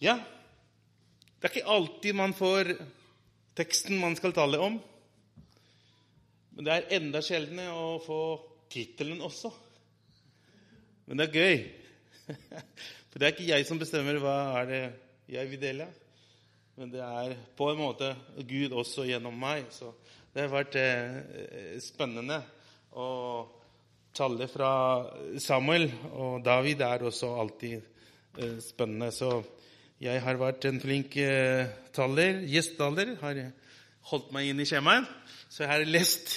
Ja, det er ikke alltid man får teksten man skal tale om. Men det er enda sjeldnere å få tittelen også. Men det er gøy. For det er ikke jeg som bestemmer hva er det jeg vil dele. Men det er på en måte Gud også gjennom meg. Så det har vært eh, spennende å tale fra Samuel. Og David er også alltid eh, spennende. Så jeg har vært en flink eh, taler, gjestetaler. Har holdt meg inn i skjemaet. Så jeg har lest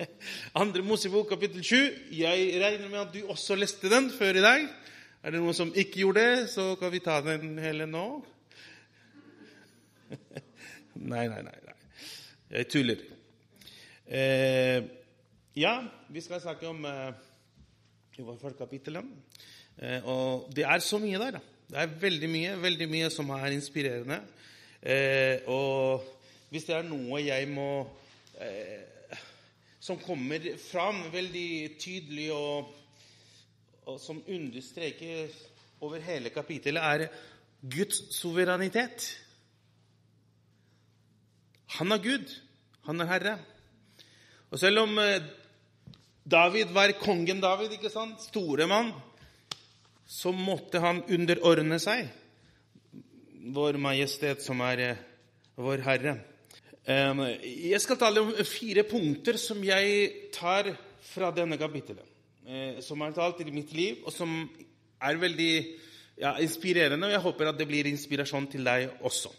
Andre Mosebok kapittel 7. Jeg regner med at du også leste den før i dag. Er det noen som ikke gjorde det, så kan vi ta den hele nå. nei, nei, nei. nei. Jeg tuller. Eh, ja, vi skal snakke om eh, i hvert fall kapittelet. Eh, og det er så mye der. da. Det er veldig mye, veldig mye som er inspirerende. Eh, og hvis det er noe jeg må eh, Som kommer fram veldig tydelig, og, og som understreker over hele kapittelet, er Guds suverenitet. Han er Gud. Han er Herre. Og selv om eh, David var kongen David, ikke sant? store mann, så måtte han underordne seg vår majestet, som er eh, vår Herre. Jeg skal tale om fire punkter som jeg tar fra denne kapittelet. eh, Som har talt i mitt liv, og som er veldig ja, inspirerende. Og jeg håper at det blir inspirasjon til deg også.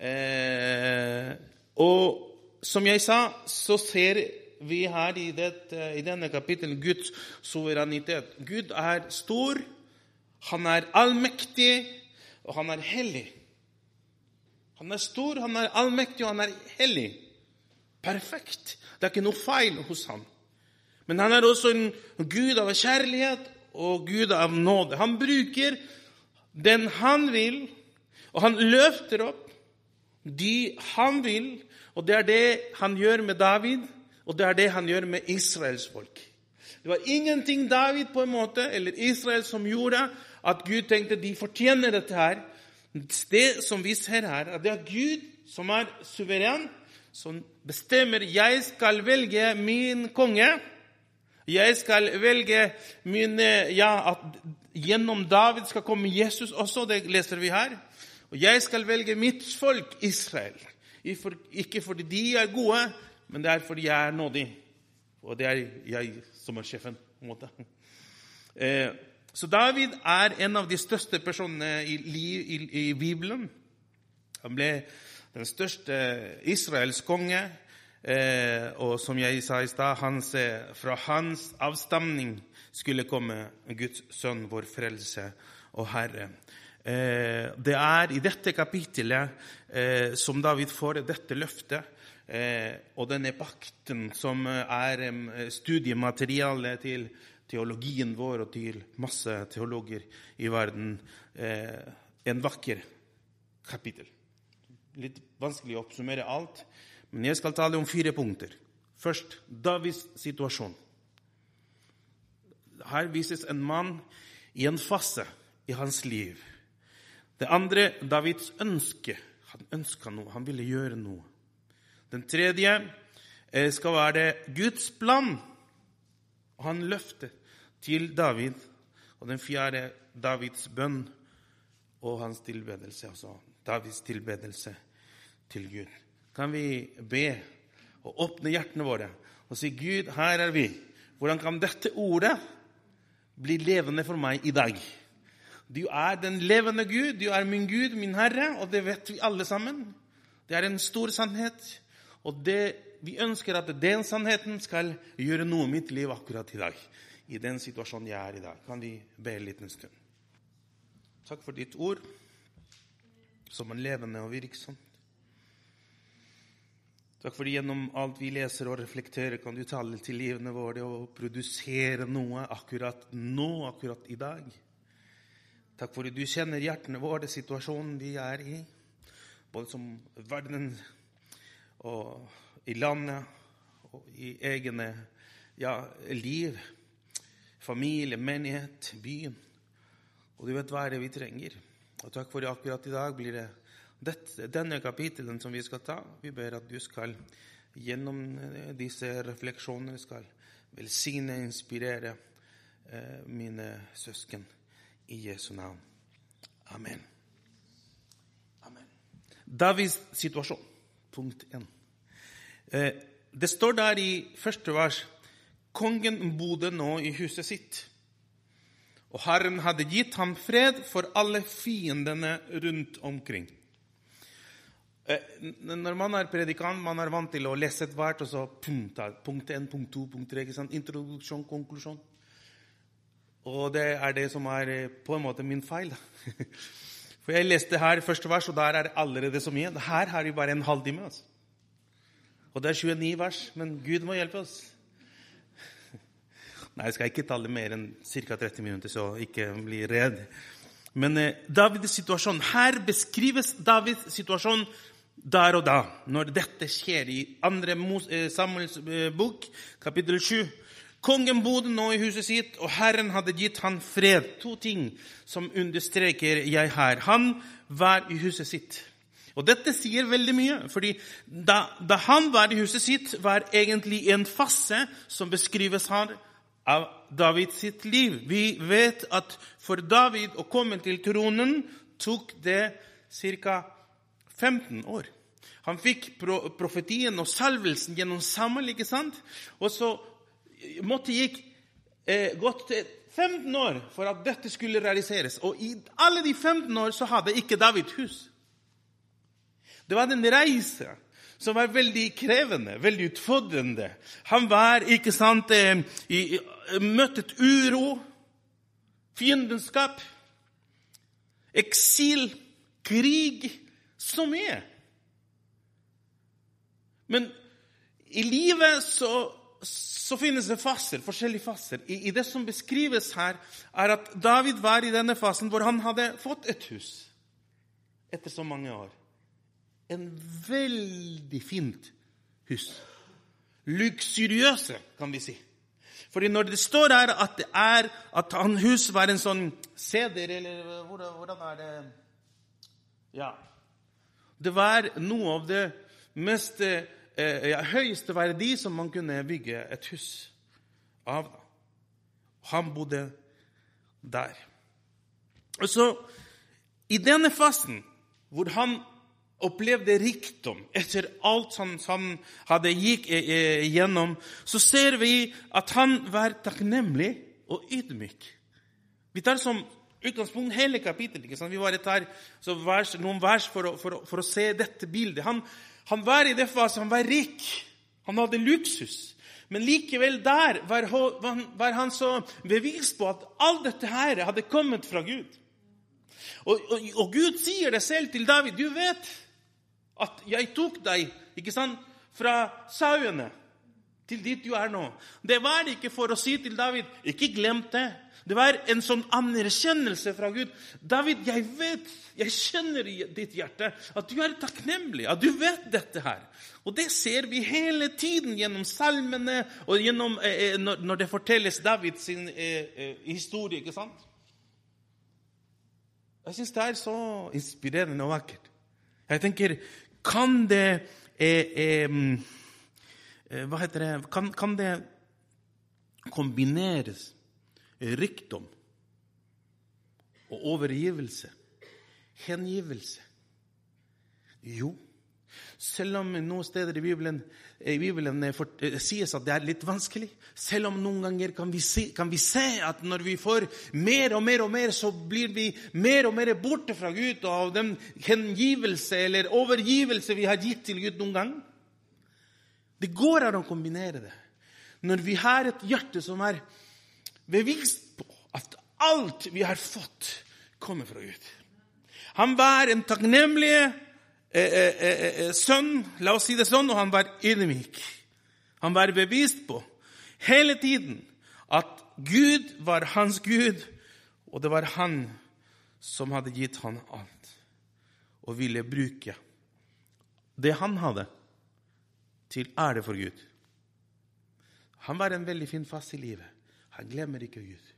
Eh, og som jeg sa, så ser vi her i, dette, i denne kapittelet Guds suverenitet. Gud er stor, han er allmektig, og han er hellig. Han er stor, han er allmektig, og han er hellig. Perfekt. Det er ikke noe feil hos ham. Men han er også en gud av kjærlighet og gud av nåde. Han bruker den han vil, og han løfter opp de han vil. Og det er det han gjør med David, og det er det han gjør med Israels folk. Det var ingenting David på en måte, eller Israel som gjorde at Gud tenkte de fortjener dette her. Det som vi ser her, at det er Gud som er suveren, som bestemmer jeg skal velge min konge. Jeg skal velge min Ja, at gjennom David skal komme Jesus også. Det leser vi her. Og jeg skal velge mitt folk, Israel. Ikke fordi de er gode, men det er fordi jeg er nådig. Og det er jeg som er sjefen. på en måte. Eh, så David er en av de største personene i, i, i Bibelen. Han ble den største Israels konge. Eh, og som jeg sa i stad, fra hans avstamning skulle komme Guds sønn, vår frelse og Herre. Eh, det er i dette kapittelet eh, som David får dette løftet. Eh, og denne pakten som er studiemateriale til teologien vår og til masse teologer i verden eh, en vakker kapittel. Litt vanskelig å oppsummere alt, men jeg skal tale om fire punkter. Først Davids situasjon. Her vises en mann i en fase i hans liv. Det andre Davids ønske. Han ønska noe, han ville gjøre noe. Den tredje eh, skal være Guds plan. Han løfter til David. Og den fjerde Davids bønn og hans tilbedelse. Altså Davids tilbedelse til Gud. Kan vi be og åpne hjertene våre og si, 'Gud, her er vi.' Hvordan kan dette ordet bli levende for meg i dag? Du er den levende Gud, du er min Gud, min Herre, og det vet vi alle sammen. Det er en stor sannhet, og det, vi ønsker at den sannheten skal gjøre noe i mitt liv akkurat i dag i den situasjonen jeg er i dag. Kan vi be en liten stund? Takk for ditt ord. som er levende og virksomt. Takk fordi gjennom alt vi leser og reflekterer, kan du tale til livene våre og produsere noe akkurat nå, akkurat i dag. Takk for at du kjenner hjertene våre, situasjonen vi er i, både som verden og i landet og i egne ja, liv, familie, menighet, byen. Og du vet hva er det vi trenger. Og takk for det akkurat i dag blir det dette, denne kapitelen som vi skal ta. Vi ber at du skal gjennom eh, disse refleksjonene skal velsigne og inspirere eh, mine søsken i Jesu navn. Amen. Amen. Davids situasjon, punkt 1. Eh, det står der i første vers kongen bodde nå i huset sitt. Og Herren hadde gitt ham fred for alle fiendene rundt omkring. Eh, når man er predikant, man er vant til å lese et hvert, og så punkt 1, punkt 2, punkt 3. Introduksjon, konklusjon. Og det er det som er eh, på en måte min feil. For jeg leste her første vers, og der er det allerede så mye. Her har vi bare en halvtime. Altså. Og det er 29 vers, men Gud må hjelpe oss. Nei, jeg skal ikke tale mer enn ca. 30 minutter, så ikke bli redd. Men eh, Davids situasjon Her beskrives Davids situasjon der og da, når dette skjer i 2. Eh, Samuels eh, bok, kapittel 7. Kongen bodde nå i huset sitt, og Herren hadde gitt han fred. To ting som understreker jeg her. Han var i huset sitt. Og dette sier veldig mye, fordi da, da han var i huset sitt, var egentlig en fase som beskrives her av David sitt liv. Vi vet at for David å komme til tronen tok det ca. 15 år. Han fikk profetien og salvelsen gjennom sammen, ikke sant? Og så måtte det gikk eh, gått 15 år for at dette skulle realiseres. Og i alle de 15 år så hadde ikke David hus. Det var en reise som var veldig krevende, veldig utfordrende. Han var, ikke sant, eh, i, møttet uro, fiendenskap, eksil, krig så mye. Men i livet så, så finnes det faser, forskjellige faser. I, I, det som beskrives her, er at David var i denne fasen hvor han hadde fått et hus etter så mange år. En veldig fint hus. Luksuriøse, kan vi si. Fordi når det står her at det er at han hus var en sånn seder, eller hvordan er det Ja. Det var noe av det mest eh, ja, høyeste verdi som man kunne bygge et hus av. Han bodde der. Og så, I denne fasen, hvor han opplevde rikdom etter alt han, han hadde gikk igjennom, så ser vi at han var takknemlig og ydmyk. Vi tar som utgangspunkt hele kapittelet. Vi bare tar vers, noen vers for å, for, for å, se dette bildet. Han, han var i det fasen, han var rik. Han hadde luksus. Men likevel der var, var han så bevist på at alt dette her hadde kommet fra Gud. Og, og, og Gud sier det selv til David. Du vet at jeg tok deg ikke sant, fra sauene til dit du er nå. Det var ikke for å si til David ikke glem det. Det var en sånn anerkjennelse fra Gud. David, jeg vet, jeg kjenner i ditt hjerte at du er takknemlig, at du vet dette her. Og det ser vi hele tiden gjennom salmene og gjennom, eh, eh når, det fortelles Davids eh, eh, historie. ikke sant? Jeg syns det er så inspirerende og vakkert. Jeg tenker, kan det eh, eh, Hva heter det kan, kan, det kombineres rikdom og overgivelse? Hengivelse? Jo. Selv om noen steder i Bibelen, i Bibelen for, eh, sies at det er litt vanskelig, selv om noen ganger kan vi, se, kan vi, se, at når vi får mer og mer og mer, så blir vi mer og mer borte fra Gud og av den hengivelse eller overgivelse vi har gitt til Gud noen gang. Det går an å kombinere det. Når vi har et hjerte som er bevisst på at alt vi har fått, kommer fra Gud. Han var en takknemlig eh, eh, eh, eh, sønn, la oss si det sånn, og han var ydmyk. Han var bevist på hele tiden at Gud var hans Gud, og det var han som hadde gitt han alt, og ville bruke det han hadde, til ære for Gud. Han var en veldig fin fast i livet. Han glemmer ikke Gud.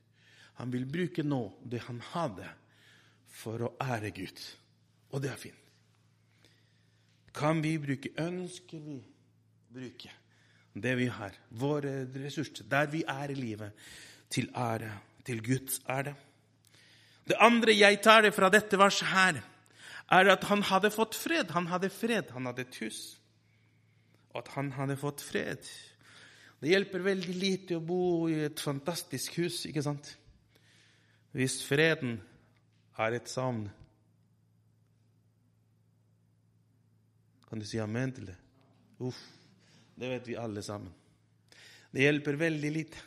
Han vil bruke nå det han hadde, for å ære Gud. Og det er fint. Kan vi bruke, ønsker vi bruke det vi har, våre ressurser, der vi er i livet, til ære, til Guds ære? Det andre jeg tar det fra dette verset her, er at han hadde fått fred. Han hadde fred, han hadde et hus. Og at han hadde fått fred. Det hjelper veldig lite å bo i et fantastisk hus, ikke sant? Hvis freden er et savn. Kan du si amen til det? Uff, det vet vi alle sammen. Det hjelper veldig lite.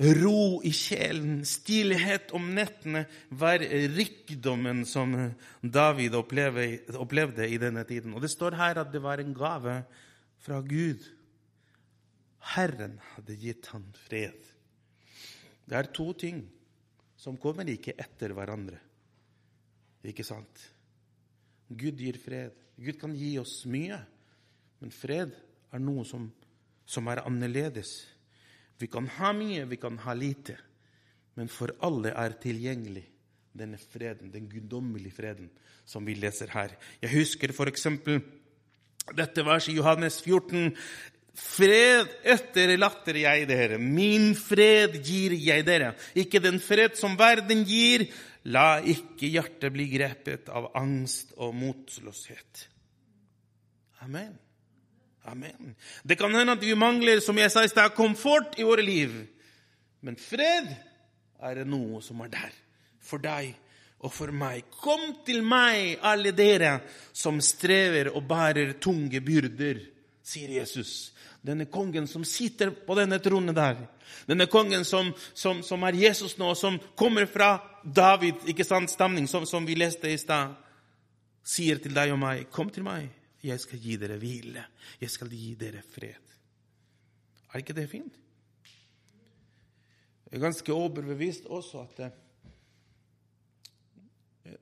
Ro i sjelen, stillhet om nettene var rikdommen som David opplevde i denne tiden. Og Det står her at det var en gave fra Gud. Herren hadde gitt han fred. Det er to ting som kommer ikke etter hverandre. Ikke sant? Gud gir fred. Gud kan gi oss mye, men fred er noe som, som er annerledes. Vi kan ha mye, vi kan ha lite, men for alle er tilgjengelig denne freden, den guddommelige freden, som vi leser her. Jeg husker eksempel dette verset i Johannes 14. Fred etterlater jeg dere, min fred gir jeg dere. Ikke den fred som verden gir. La ikke hjertet bli grepet av angst og motløshet. Amen. Amen. Det kan hende at vi mangler som jeg sa i sted, komfort i våre liv. Men fred er det noe som er der for deg og for meg. Kom til meg, alle dere som strever og bærer tunge byrder, sier Jesus. Denne kongen som sitter på denne tronen der. Denne kongen som, som, som er Jesus nå, som kommer fra David, ikke sant, stamning, som, som vi leste i stad, sier til deg og meg, kom til meg, jeg skal gi dere hvile. Jeg skal gi dere fred. Er ikke det fint? Jeg er ganske overbevist også at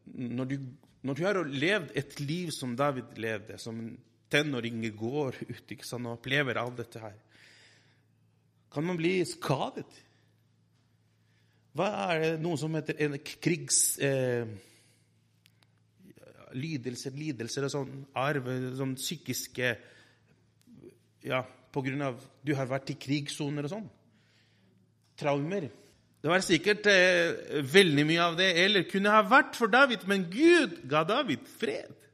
når du, når du har levd et liv som David levde, som en tenåring går ut ikke sant, og opplever alt dette her, kan man bli skadet. Hva er det noe som heter en krigs... Eh, lidelser, lidelser og sånn arv, sånn psykiske Ja, på grunn av du har vært i krigssoner og sånn. Traumer. Det var sikkert eh, veldig mye av det, eller kunne ha vært for David, men Gud ga David fred.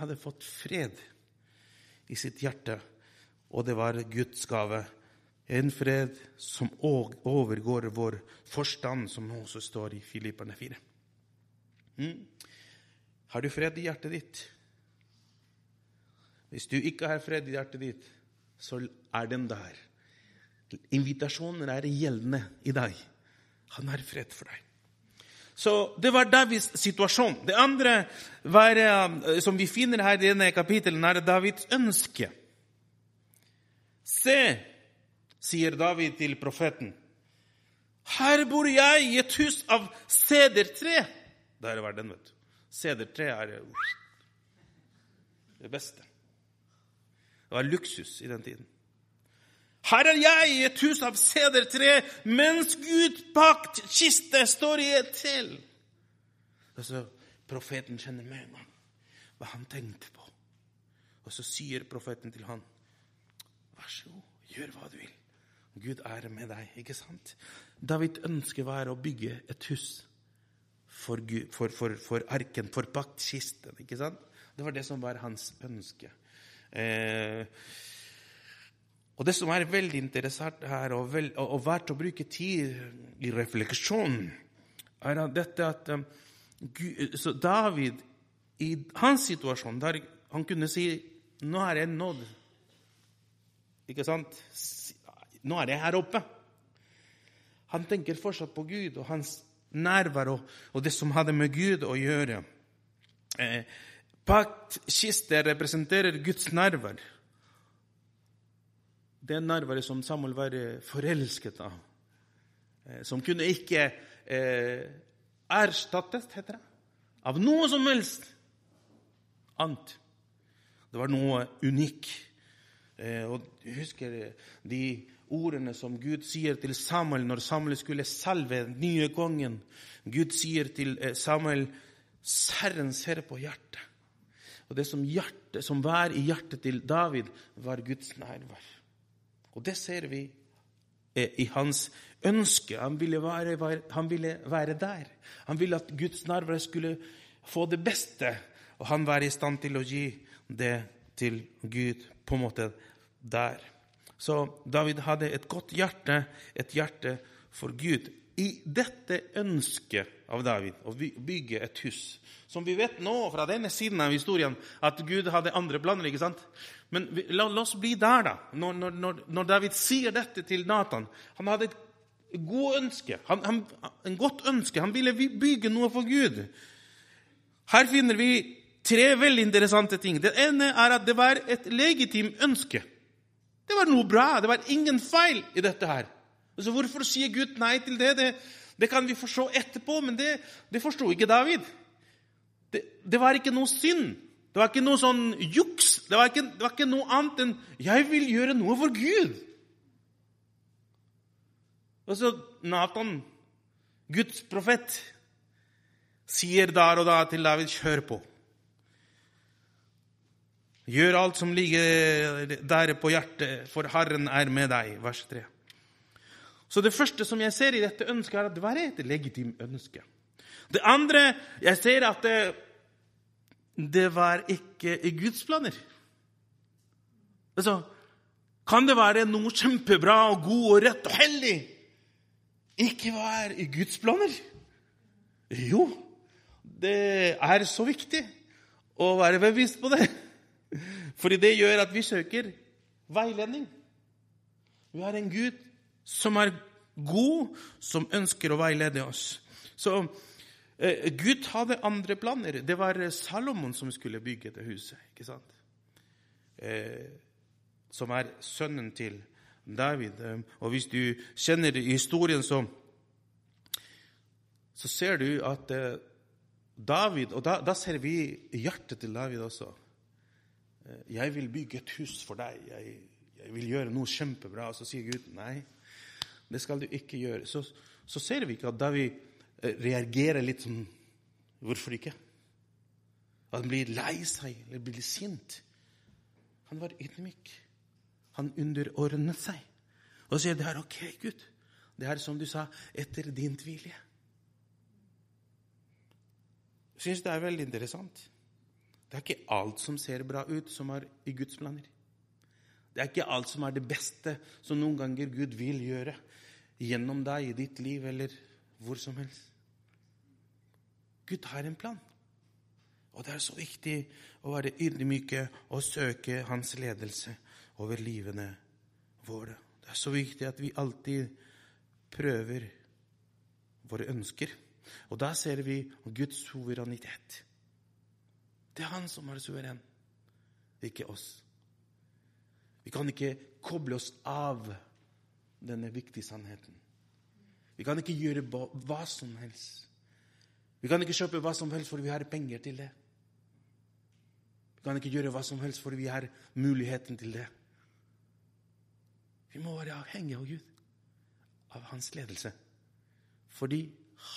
Hadde fått fred i sitt hjerte, og det var Guds gave. En fred som overgår vår forstand, som også står i Filipperne 4. Mm. Har du fred i hjertet ditt? Hvis du ikke har fred i hjertet ditt, så er den der. Invitasjonen er gjeldende i dag. Han har fred for deg. Så Det var Davids situasjon. Det andre var, eh, som vi finner her i denne kapitelen, er Davids ønske. Se, sier David til profeten, her bor jeg i et hus av sedertre. Der var den, vet du. Sedertre er det beste. Det var luksus i den tiden. Her er jeg i et hus av sedertre, mens Gud bak kiste står i et til. Og så profeten kjenner med gang hva han tenkte på. Og så sier profeten til han, vær så god, gjør hva du vil. Gud er med deg, ikke sant? David ønsker var å bygge et hus for, Gud, for, for, for arken, for paktkisten. ikke sant? Det var det som var hans ønske. Eh, og Det som er veldig interessant her, og, vel, og, og verdt å bruke tid i refleksjon, er at dette at um, så David, i hans situasjon, der han kunne si 'Nå er jeg nådd'. Ikke sant? Nå er jeg her oppe. Han tenker fortsatt på Gud, og hans nærvær og, og det som hadde med Gud å gjøre. Eh, Paktkiste representerer Guds nærvær. Det nærværet som Samuel var forelsket av. Eh, som kunne ikke eh, erstattes, heter det, av noe som helst annet. Det var noe unikt. Eh, og jeg husker de ordene som Gud sier til Samuel når Samuel skulle salve den nye kongen. Gud sier til eh, Samuel, 'Herren ser på hjertet'. Og det som, hjerte, som var i hjertet til David, var Guds nærvær. Og det ser vi eh, i hans ønske. Han ville være, han ville være der. Han ville at Guds nærvær skulle få det beste, og han var i stand til å gi det til Gud på en måte der. Så David hadde et godt hjerte, et hjerte for Gud. I dette ønsket av David å bygge et hus Som vi vet nå fra denne siden av historien, at Gud hadde andre planer. ikke sant? Men vi, la, la, oss bli der, da. Når, når, når, David sier dette til Nathan Han hadde et godt ønske. Han, han, en godt ønske. Han ville bygge noe for Gud. Her finner vi tre veldig interessante ting. Det ene er at det var et legitimt ønske. Det var noe bra. Det var ingen feil i dette her. Altså, Hvorfor sier Gud nei til det? Det, det kan vi forstå etterpå, men det, det forsto ikke David. Det, det, var ikke noe synd. Det var ikke noe sånn juks. Det var, ikke, det var ikke noe annet enn 'jeg vil gjøre noe for Gud'. Og så Nathan, Guds profet, sier der og da til David 'kjør på'. Gjør alt som ligger der på hjertet, for Herren er med deg. Vers 3. Så det første som jeg ser i dette ønsket, er at det var et legitimt ønske. Det andre jeg ser, at det, det var ikke i Guds planer. Altså, kan det være noe kjempebra og god og rett og hellig ikke være i Guds planer? Jo, det er så viktig å være bevisst på det. Fordi det gjør at vi søker veiledning. Vi har en Gud som er god, som ønsker å veilede oss. Så Gud hadde andre planer. Det var Salomon som skulle bygge det huset. ikke sant? Eh, som er sønnen til David. Eh, og hvis du kjenner historien, så, så ser du at eh, David Og da, da ser vi hjertet til David også. Eh, 'Jeg vil bygge et hus for deg. Jeg, jeg vil gjøre noe kjempebra.' Og Så sier Gud, 'Nei, det skal du ikke gjøre.' Så, så ser vi ikke at da vi eh, reagerer litt sånn Hvorfor ikke? Han blir lei seg eller blir sint. Han var ydmyk. Han underordnet seg. Og sier, 'Det er ok, Gud. Det er som du sa, etter din vilje.' Jeg syns det er veldig interessant. Det er ikke alt som ser bra ut, som er i Guds planer. Det er ikke alt som er det beste som noen ganger Gud vil gjøre gjennom deg i ditt liv eller hvor som helst. Gud har en plan. Og det er så viktig å være ydmyke og søke hans ledelse over livene våre. Det er så viktig at vi alltid prøver våre ønsker. Og da ser vi Guds suverenitet. Det er han som er suveren, ikke oss. Vi kan ikke koble oss av denne viktige sannheten. Vi kan ikke gjøre hva som helst. Vi kan ikke kjøpe hva som helst fordi vi har penger til det. Vi kan ikke gjøre hva som helst fordi vi har muligheten til det. Vi må være avhengige av Gud, av hans ledelse. Fordi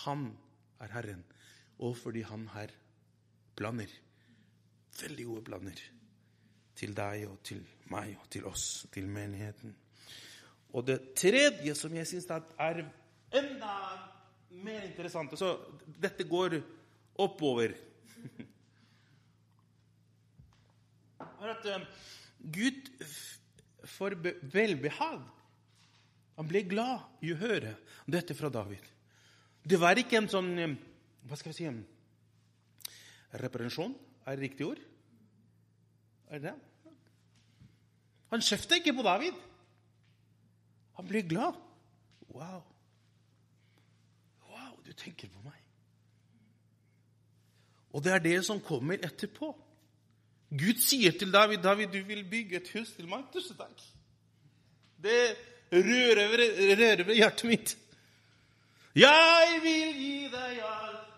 han er Herren, og fordi han har planer veldig gode planer til deg og til meg og til oss, til menigheten. Og det tredje som jeg syns er enda mer interessant Så dette går oppover. er at eh, Gud får velbehag. Han ble glad i å høre dette fra David. Det var ikke en sånn eh, Hva skal vi si Reparasjon? Er det riktig ord? Er det det? Han kjefta ikke på David. Han blir glad. Wow. Tenker på meg. Og det er det som kommer etterpå. Gud sier til David, 'David, du vil bygge et hus til meg.' Tusen takk. Det rører rører ved hjertet mitt. Jeg vil gi deg alt.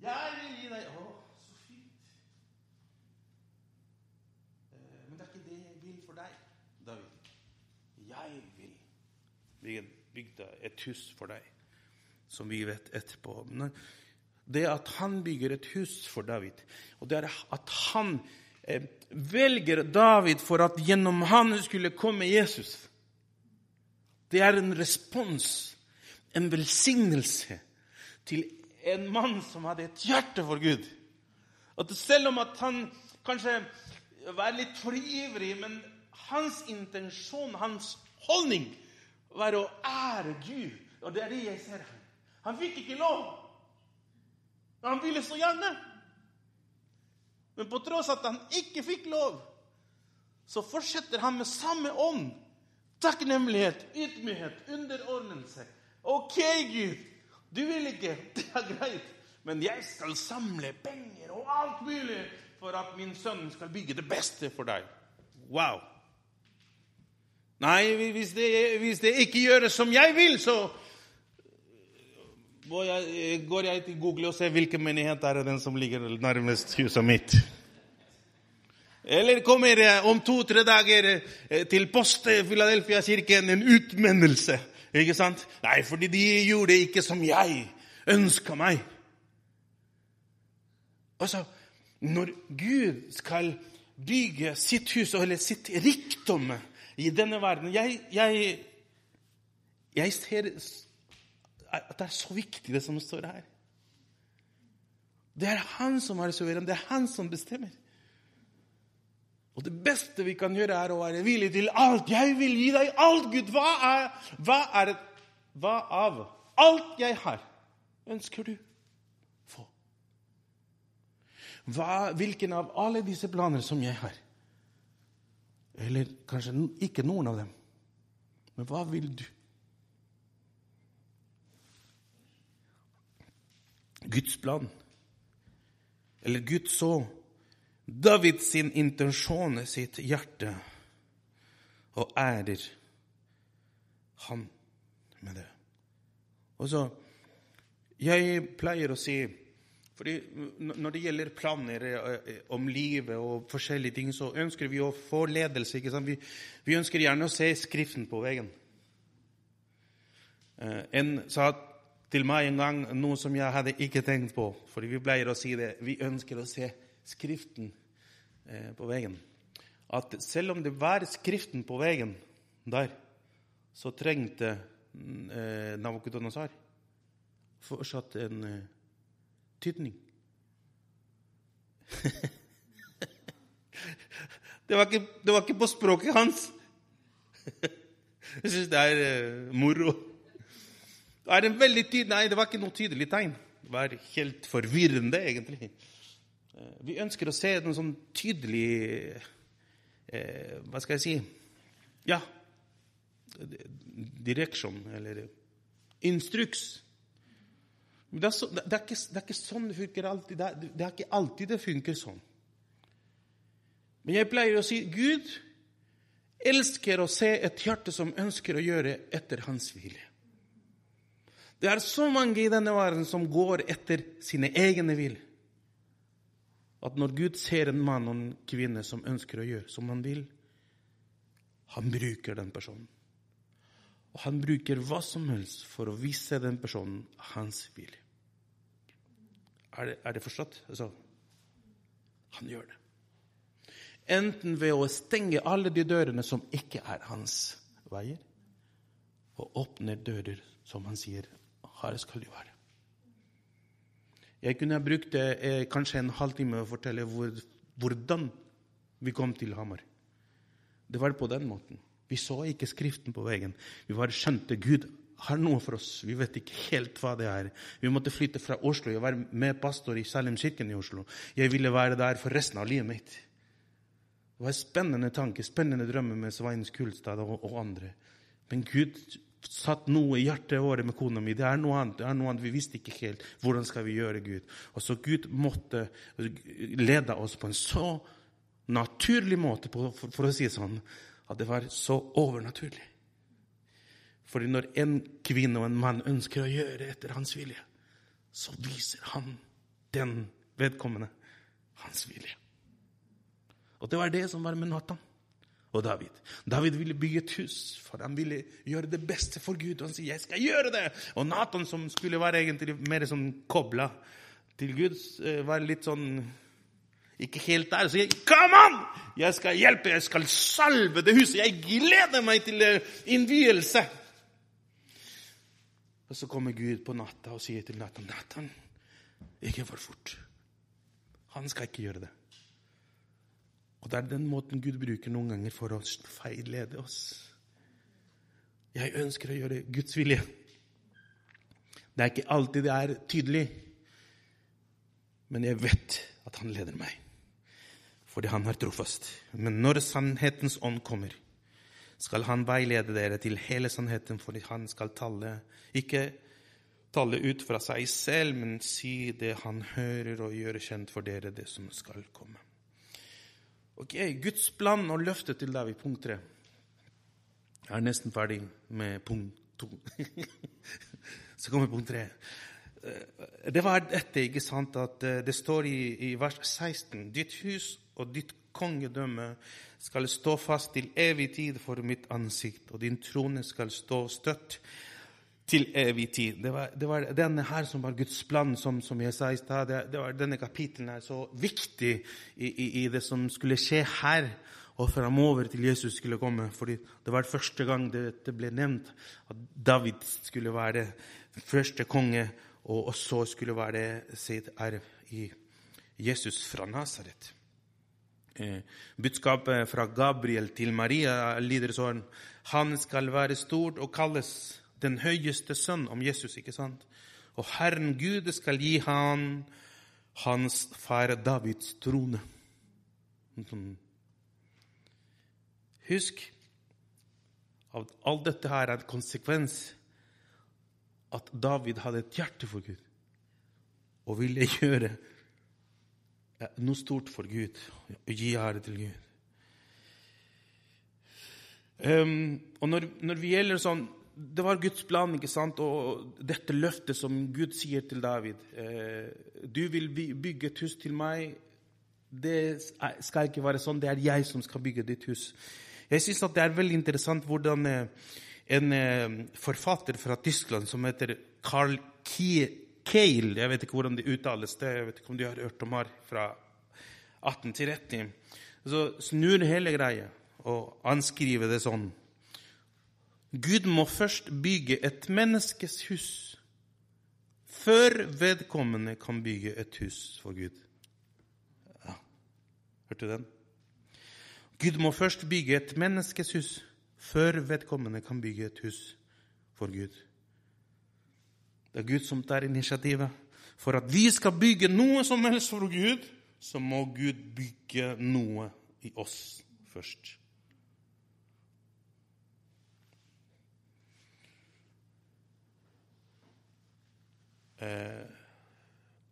Jeg vil gi deg Å, så fint. Eh, Men det er ikke det jeg vil for deg, David. Jeg vil bygge, bygda et hus for deg, som vi vet etterpå. Men det at han bygger et hus for David, og det er at han eh, velger David for at gjennom han skulle komme Jesus, det er en respons, en velsignelse, til en mann som hadde et hjerte for Gud. At selv om at han kanskje var litt for ivrig, men hans intensjon, hans holdning, var å ære Gud. Og det er det jeg ser her. Han fikk ikke lov. Han ville så gjerne. Men på tross at han ikke fikk lov, så fortsetter han med samme ånd. Takknemlighet, ydmykhet, underordnelse. OK, Gud, du vil ikke. Det er greit. Men jeg skal samle penger og alt mulig for at min sønn skal bygge det beste for deg. Wow. Nei, hvis det, hvis det ikke gjøres som jeg vil, så går jeg, går jeg til Google og ser hvilken menighet er den som ligger nærmest huset mitt. Eller kommer om to-tre dager eh, til Post Philadelphia-kirken en utmennelse? Ikke sant? Nei, fordi de gjorde ikke som jeg ønska meg. Altså, når Gud skal bygge sitt hus, eller sitt rikdom i denne verden Jeg, jeg, jeg ser at det er så viktig, det som står her. Det er han som er suveren. Det er han som bestemmer. Og det beste vi kan gjøre, er å være villig til alt. Jeg vil gi deg alt, Gud. Hva er, hva er Hva av alt jeg har, ønsker du få? Hva, hvilken av alle disse planer som jeg har? Eller kanskje ikke noen av dem. Men hva vil du? Guds plan. Eller Gud så David sin intensjon sitt hjerte og ærer han med det. Og så, Jeg pleier å si fordi Når det gjelder planer om livet og forskjellige ting, så ønsker vi å få ledelse. ikke sant? Vi, vi ønsker gjerne å se Skriften på veggen. En sa til meg en gang noe som jeg hadde ikke tenkt på. fordi vi pleier å si det. Vi ønsker å se Skriften på veggen. At selv om det var Skriften på veggen der, så trengte eh, Nabukodonosar fortsatt en eh, tydning. det, var ikke, det var ikke på språket hans. Jeg syns det er eh, moro. Det er en veldig tydelig, Nei, det var ikke noe tydelig tegn. Det var helt forvirrende, egentlig. Vi ønsker å se noe sånn tydelig eh, Hva skal jeg si Ja, direksjon eller instruks. Det er, så, det, er ikke, det er, ikke, sånn det funker alltid. Det det er, ikke alltid det funker sånn. Men jeg pleier å si Gud elsker å se et hjerte som ønsker å gjøre etter hans vilje. Det er så mange i denne verden som går etter sine egne vilje. At når Gud ser en mann og en kvinne som ønsker å gjøre som han vil, han bruker den personen. Og han bruker hva som helst for å vise den personen hans vilje. Er det, er det forstått? Altså, han gjør det. Enten ved å stenge alle de dørene som ikke er hans veier, og åpne dører som han sier her skal du være. Jeg kunne ha brukt eh, kanskje en halvtime å fortelle hvor, hvordan vi kom til Hamar. Det var på den måten. Vi så ikke Skriften på veggen. Vi bare skjønte Gud har noe for oss. Vi vet ikke helt hva det er. Vi måtte flytte fra Oslo. Jeg var med pastor i Salem-kirken i Oslo. Jeg ville være der for resten av livet mitt. Det var en spennende tanke, spennende drømmer med Svein Skulstad og, og andre. Men Gud satt noe i hjertet vårt med kona mi. Det er noe annet. det er noe annet. Vi visste ikke helt hvordan skal vi gjøre Gud. Og så Gud måtte lede oss på en så naturlig måte, for, for å si det sånn, at det var så overnaturlig. Fordi når en kvinne og en mann ønsker å gjøre etter hans vilje, så viser han den vedkommende hans vilje. Og det var det som var med Nathan og David. David ville bygge et hus, for han ville gjøre det beste for Gud. Og han sier 'jeg skal gjøre det'. Og Nathan, som skulle være egentlig mer sånn kobla til Gud, eh, var litt sånn ikke helt der. Så jeg Come on! Jeg skal hjelpe, jeg skal salve det huset.' 'Jeg gleder meg til eh, innvielse.' Og så kommer Gud på natta og sier til Nathan, 'Nathan, ikke for fort.' Han skal ikke gjøre det. Og det er den måten Gud bruker noen ganger for å feillede oss. Jeg ønsker å gjøre Guds vilje. Det er ikke alltid det er tydelig, men jeg vet at han leder meg, fordi han er trofast. Men når sannhetens ånd kommer, skal han veilede dere til hele sannheten, fordi han skal tale, ikke tale ut fra seg selv, men si det han hører, og gjøre kjent for dere det som skal komme. Ok, Guds plan og løftet til David, punkt tre. Jeg er nesten ferdig med punkt to. Så kommer punkt tre. Eh, det var dette, ikke sant, at eh, det står i, i vers 16.: Ditt hus og ditt kongedømme skal stå fast til evig tid for mitt ansikt, og din trone skal stå støtt til evig tid. Det var, det var, denne her som var Guds plan, som, som jeg sa i stad. Det, det, denne kapitelen er så viktig i, i, i, det som skulle skje her og framover til Jesus skulle komme. fordi det var første gang det ble nevnt at David skulle være første konge, og, og så skulle være sitt arv i Jesus fra Nasaret. Eh, budskapet fra Gabriel til Maria lyder sånn Han skal være stort og kalles den høyeste sønn om Jesus, ikke sant? Og Herren Gud skal gi han hans far Davids trone. Husk at alt dette her er en konsekvens at David hadde et hjerte for Gud og ville gjøre noe stort for Gud gi ære til Gud. Um, og når, når vi gjelder sånn det var Guds plan, ikke sant? og dette løftet som Gud sier til David eh, Du vil bygge et hus til meg. Det skal ikke være sånn. Det er jeg som skal bygge ditt hus. Jeg syns det er veldig interessant hvordan eh, en eh, forfatter fra Tyskland som heter Carl Keil Jeg vet ikke hvordan det uttales, det, jeg vet ikke om du har hørt om her, fra 18 til 30. Så snur hele greia og anskriver det sånn. Gud må først bygge et menneskes hus før vedkommende kan bygge et hus for Gud. Ja, hørte du den? Gud må først bygge et menneskes hus før vedkommende kan bygge et hus for Gud. Det er Gud som tar initiativet. For at vi skal bygge noe som helst for Gud, så må Gud bygge noe i oss først. Eh,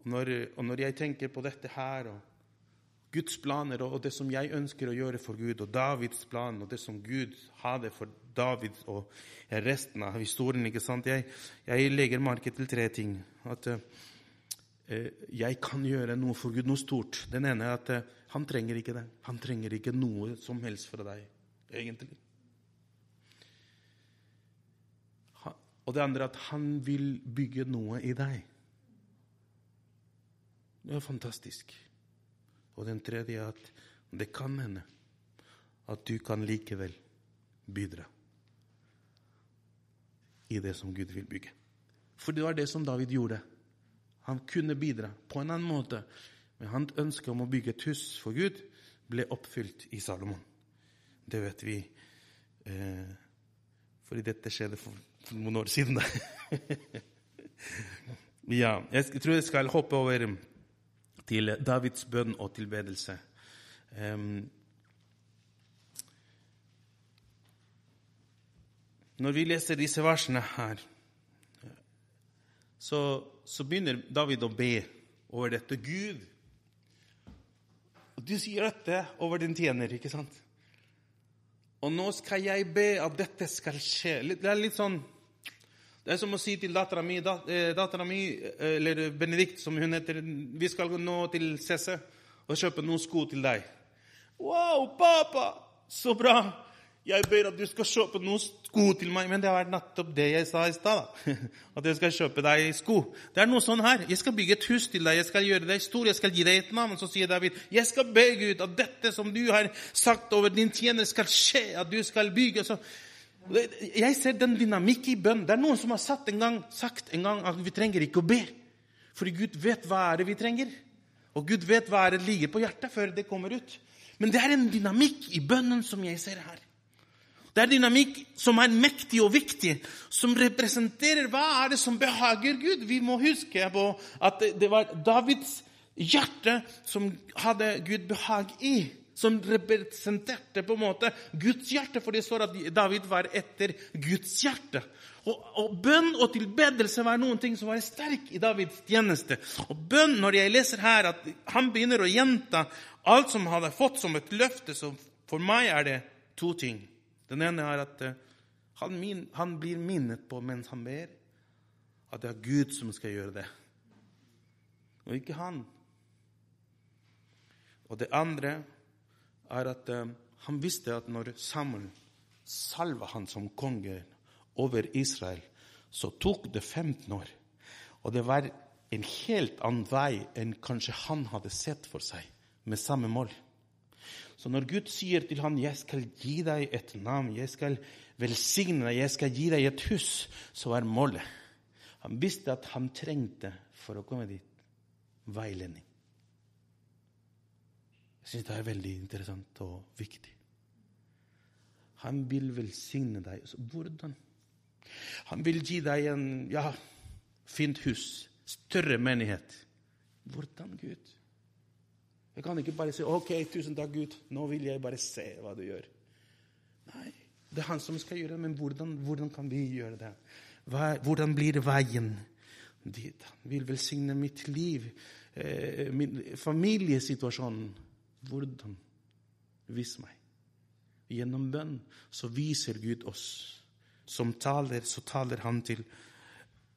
når, og når jeg tenker på dette her, og Guds planer og det som jeg ønsker å gjøre for Gud, og Davids plan og det som Gud hadde for David og resten av historien ikke sant? Jeg, jeg legger merke til tre ting. At uh, jeg kan gjøre noe for Gud, noe stort. Den ene er at uh, han trenger ikke det. Han trenger ikke noe som helst fra deg, egentlig. Og det andre er at han vil bygge noe i deg. Det er fantastisk. Og den tredje er at det kan hende at du kan likevel bidra i det som Gud vil bygge. For det var det som David gjorde. Han kunne bidra på en annen måte. Men hans ønske om å bygge et hus for Gud ble oppfylt i Salomon. Det vet vi. Eh, fordi dette skjedde for for noen år siden. ja, jeg tror jeg skal hoppe over til Davids bønn og tilbedelse. Når vi leser disse versene her, så, så begynner David å be over dette. Gud, du sier dette over din tjener, ikke sant? Og nå skal jeg be at dette skal skje. Det er litt sånn Det er som å si til dattera mi, dattera mi, eller Benedikt, som hun heter Vi skal nå til CC og kjøpe noen sko til deg. Wow, pappa! Så bra! Jeg ber at du skal kjøpe noen sko til meg. Men det var nettopp det jeg sa i stad. At jeg skal kjøpe deg sko. Det er noe sånn her. Jeg skal bygge et hus til deg. Jeg skal gjøre deg stor. Jeg skal gi deg et navn. Så sier David, jeg skal be Gud at dette som du har sagt over din tjener, skal skje. At du skal bygge. Så jeg ser den dynamikk i bønn. Det er noen som har en gang, sagt en gang at vi trenger ikke å be. Fordi Gud vet hva er det vi trenger. Og Gud vet hva er det ligger på hjertet før det kommer ut. Men det er en dynamikk i bønnen som jeg ser her. Det er dynamikk som er mektig og viktig, som representerer hva er det som behager Gud. Vi må huske på at det var Davids hjerte som hadde Gud behag i. Som representerte på en måte Guds hjerte, for det står at David var etter Guds hjerte. Og, og Bønn og tilbedelse var noen ting som var sterk i Davids tjeneste. Og bønn, Når jeg leser her at han begynner å gjenta alt som han hadde fått som et løfte, så for meg er det to ting. Den ene er at eh, han, min, han blir minnet på mens han ber, at det er Gud som skal gjøre det, og ikke han. Og det andre er at uh, han visste at når Samuel salva han som konge over Israel, så tok det 15 år. Og det var en helt annen vei enn kanskje han hadde sett for seg, med samme mål. Så når Gud sier til ham 'Jeg skal gi deg et navn', 'Jeg skal velsigne deg', 'Jeg skal gi deg et hus', så er målet. Han visste at han trengte, for å komme dit, veiledning. Jeg syns det er veldig interessant og viktig. Han vil velsigne deg. Hvordan? Han vil gi deg en ja, fint hus, større menighet. Hvordan, Gud? Jeg kan ikke bare si 'OK, tusen takk, Gud, nå vil jeg bare se hva du gjør'. Nei, det er han som skal gjøre det, men hvordan, hvordan kan vi gjøre det? Hva, hvordan blir veien dit? Han vil velsigne mitt liv, eh, min familiesituasjon. Hvordan? Vis meg. Gjennom bønn så viser Gud oss. Som taler, så taler han til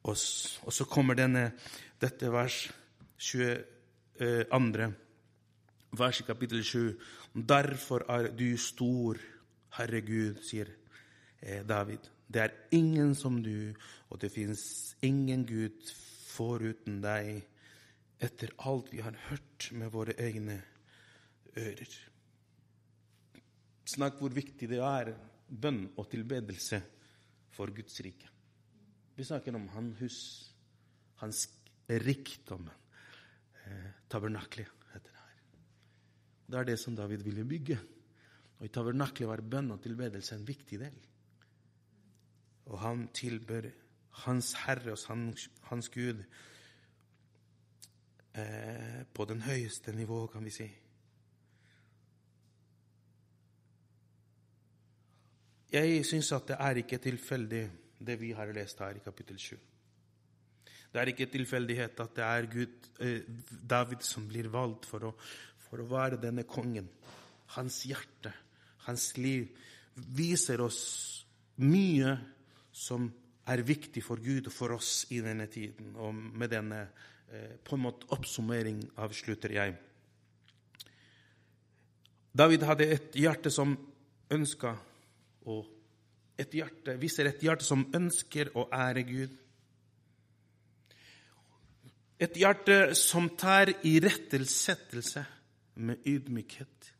oss. Og så kommer denne, dette vers 22 vers i kapittel 7. Derfor er du stor, Herre Gud, sier eh, David. Det er ingen som du, og det fins ingen Gud foruten deg, etter alt vi har hørt med våre egne ører. Snakk hvor viktig det er bønn og tilbedelse for Guds rike. Vi snakker om hans hus, hans rikdom, eh, tabernaklet. Det er det som David ville bygge. Og I tabernaklet var bønn og tilbedelse en viktig del. Og han tilbør Hans Herre og hans, hans Gud eh, på den høyeste nivå, kan vi si. Jeg syns at det er ikke tilfeldig, det vi har lest her i kapittel 7. Det er ikke tilfeldighet at det er Gud, eh, David som blir valgt for å for å være denne kongen. Hans hjerte, hans liv, viser oss mye som er viktig for Gud og for oss i denne tiden. Og med denne eh, på en måte oppsummering avslutter jeg. David hadde et hjerte som ønska og et hjerte, viser et hjerte som ønsker å ære Gud. Et hjerte som tar irettesettelse med ydmykhet.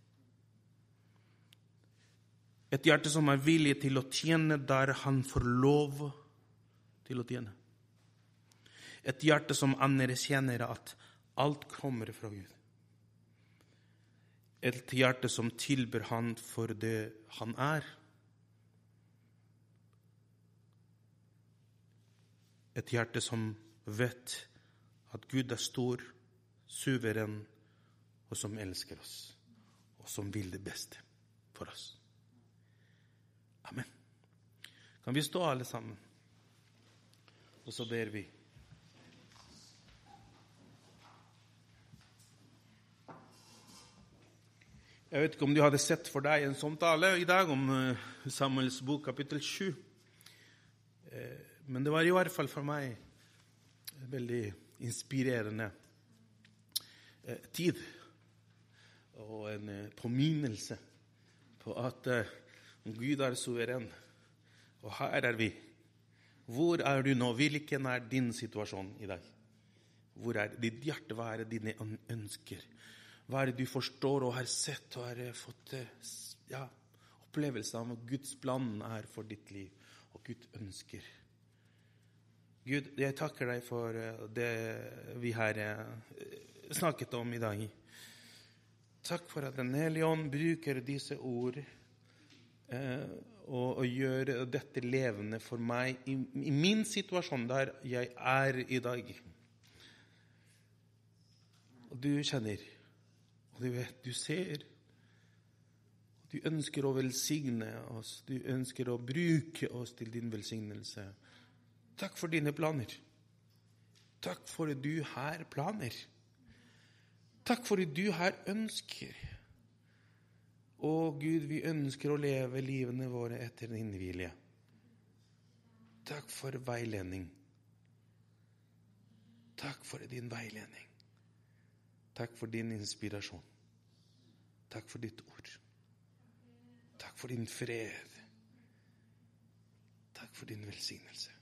Et hjerte som er villig til å tjene der han får lov til å tjene. Et hjerte som anerkjenner at alt kommer fra Gud. Et hjerte som tilber Han for det han er. Et hjerte som vet at Gud er stor, suveren og som elsker oss, og som vil det beste for oss. Amen. Kan vi stå alle sammen? Og så ber vi. Jeg vet ikke om du hadde sett for deg en sånn tale i dag om uh, Samuels bok, kapittel 7. Men det var i hvert fall for meg en veldig inspirerende uh, tid. Og en påminnelse på at Gud er suveren. Og her er vi. Hvor er du nå? Hvilken er din situasjon i dag? Hvor er ditt hjerte? Hva er dine ønsker? Hva er det du forstår og har sett og har eh, fått eh, ja, opplevelse av Guds plan er for ditt liv, og Gud ønsker? Gud, jeg takker deg for eh, det vi har snakket om i dag. Takk for at Den hellige ånd bruker disse ord eh, og, gjør dette levende for meg i min situasjon der jeg er i dag. Og du kjenner. Og du vet, du ser. Du ønsker å velsigne oss. Du ønsker å bruke oss til din velsignelse. Takk for dine planer. Takk for at du har planer. Takk for at du har ønsker. Å Gud, vi ønsker å leve livene våre etter din vilje. Takk for veiledning. Takk for din veiledning. Takk for din inspirasjon. Takk for ditt ord. Takk for din fred. Takk for din velsignelse.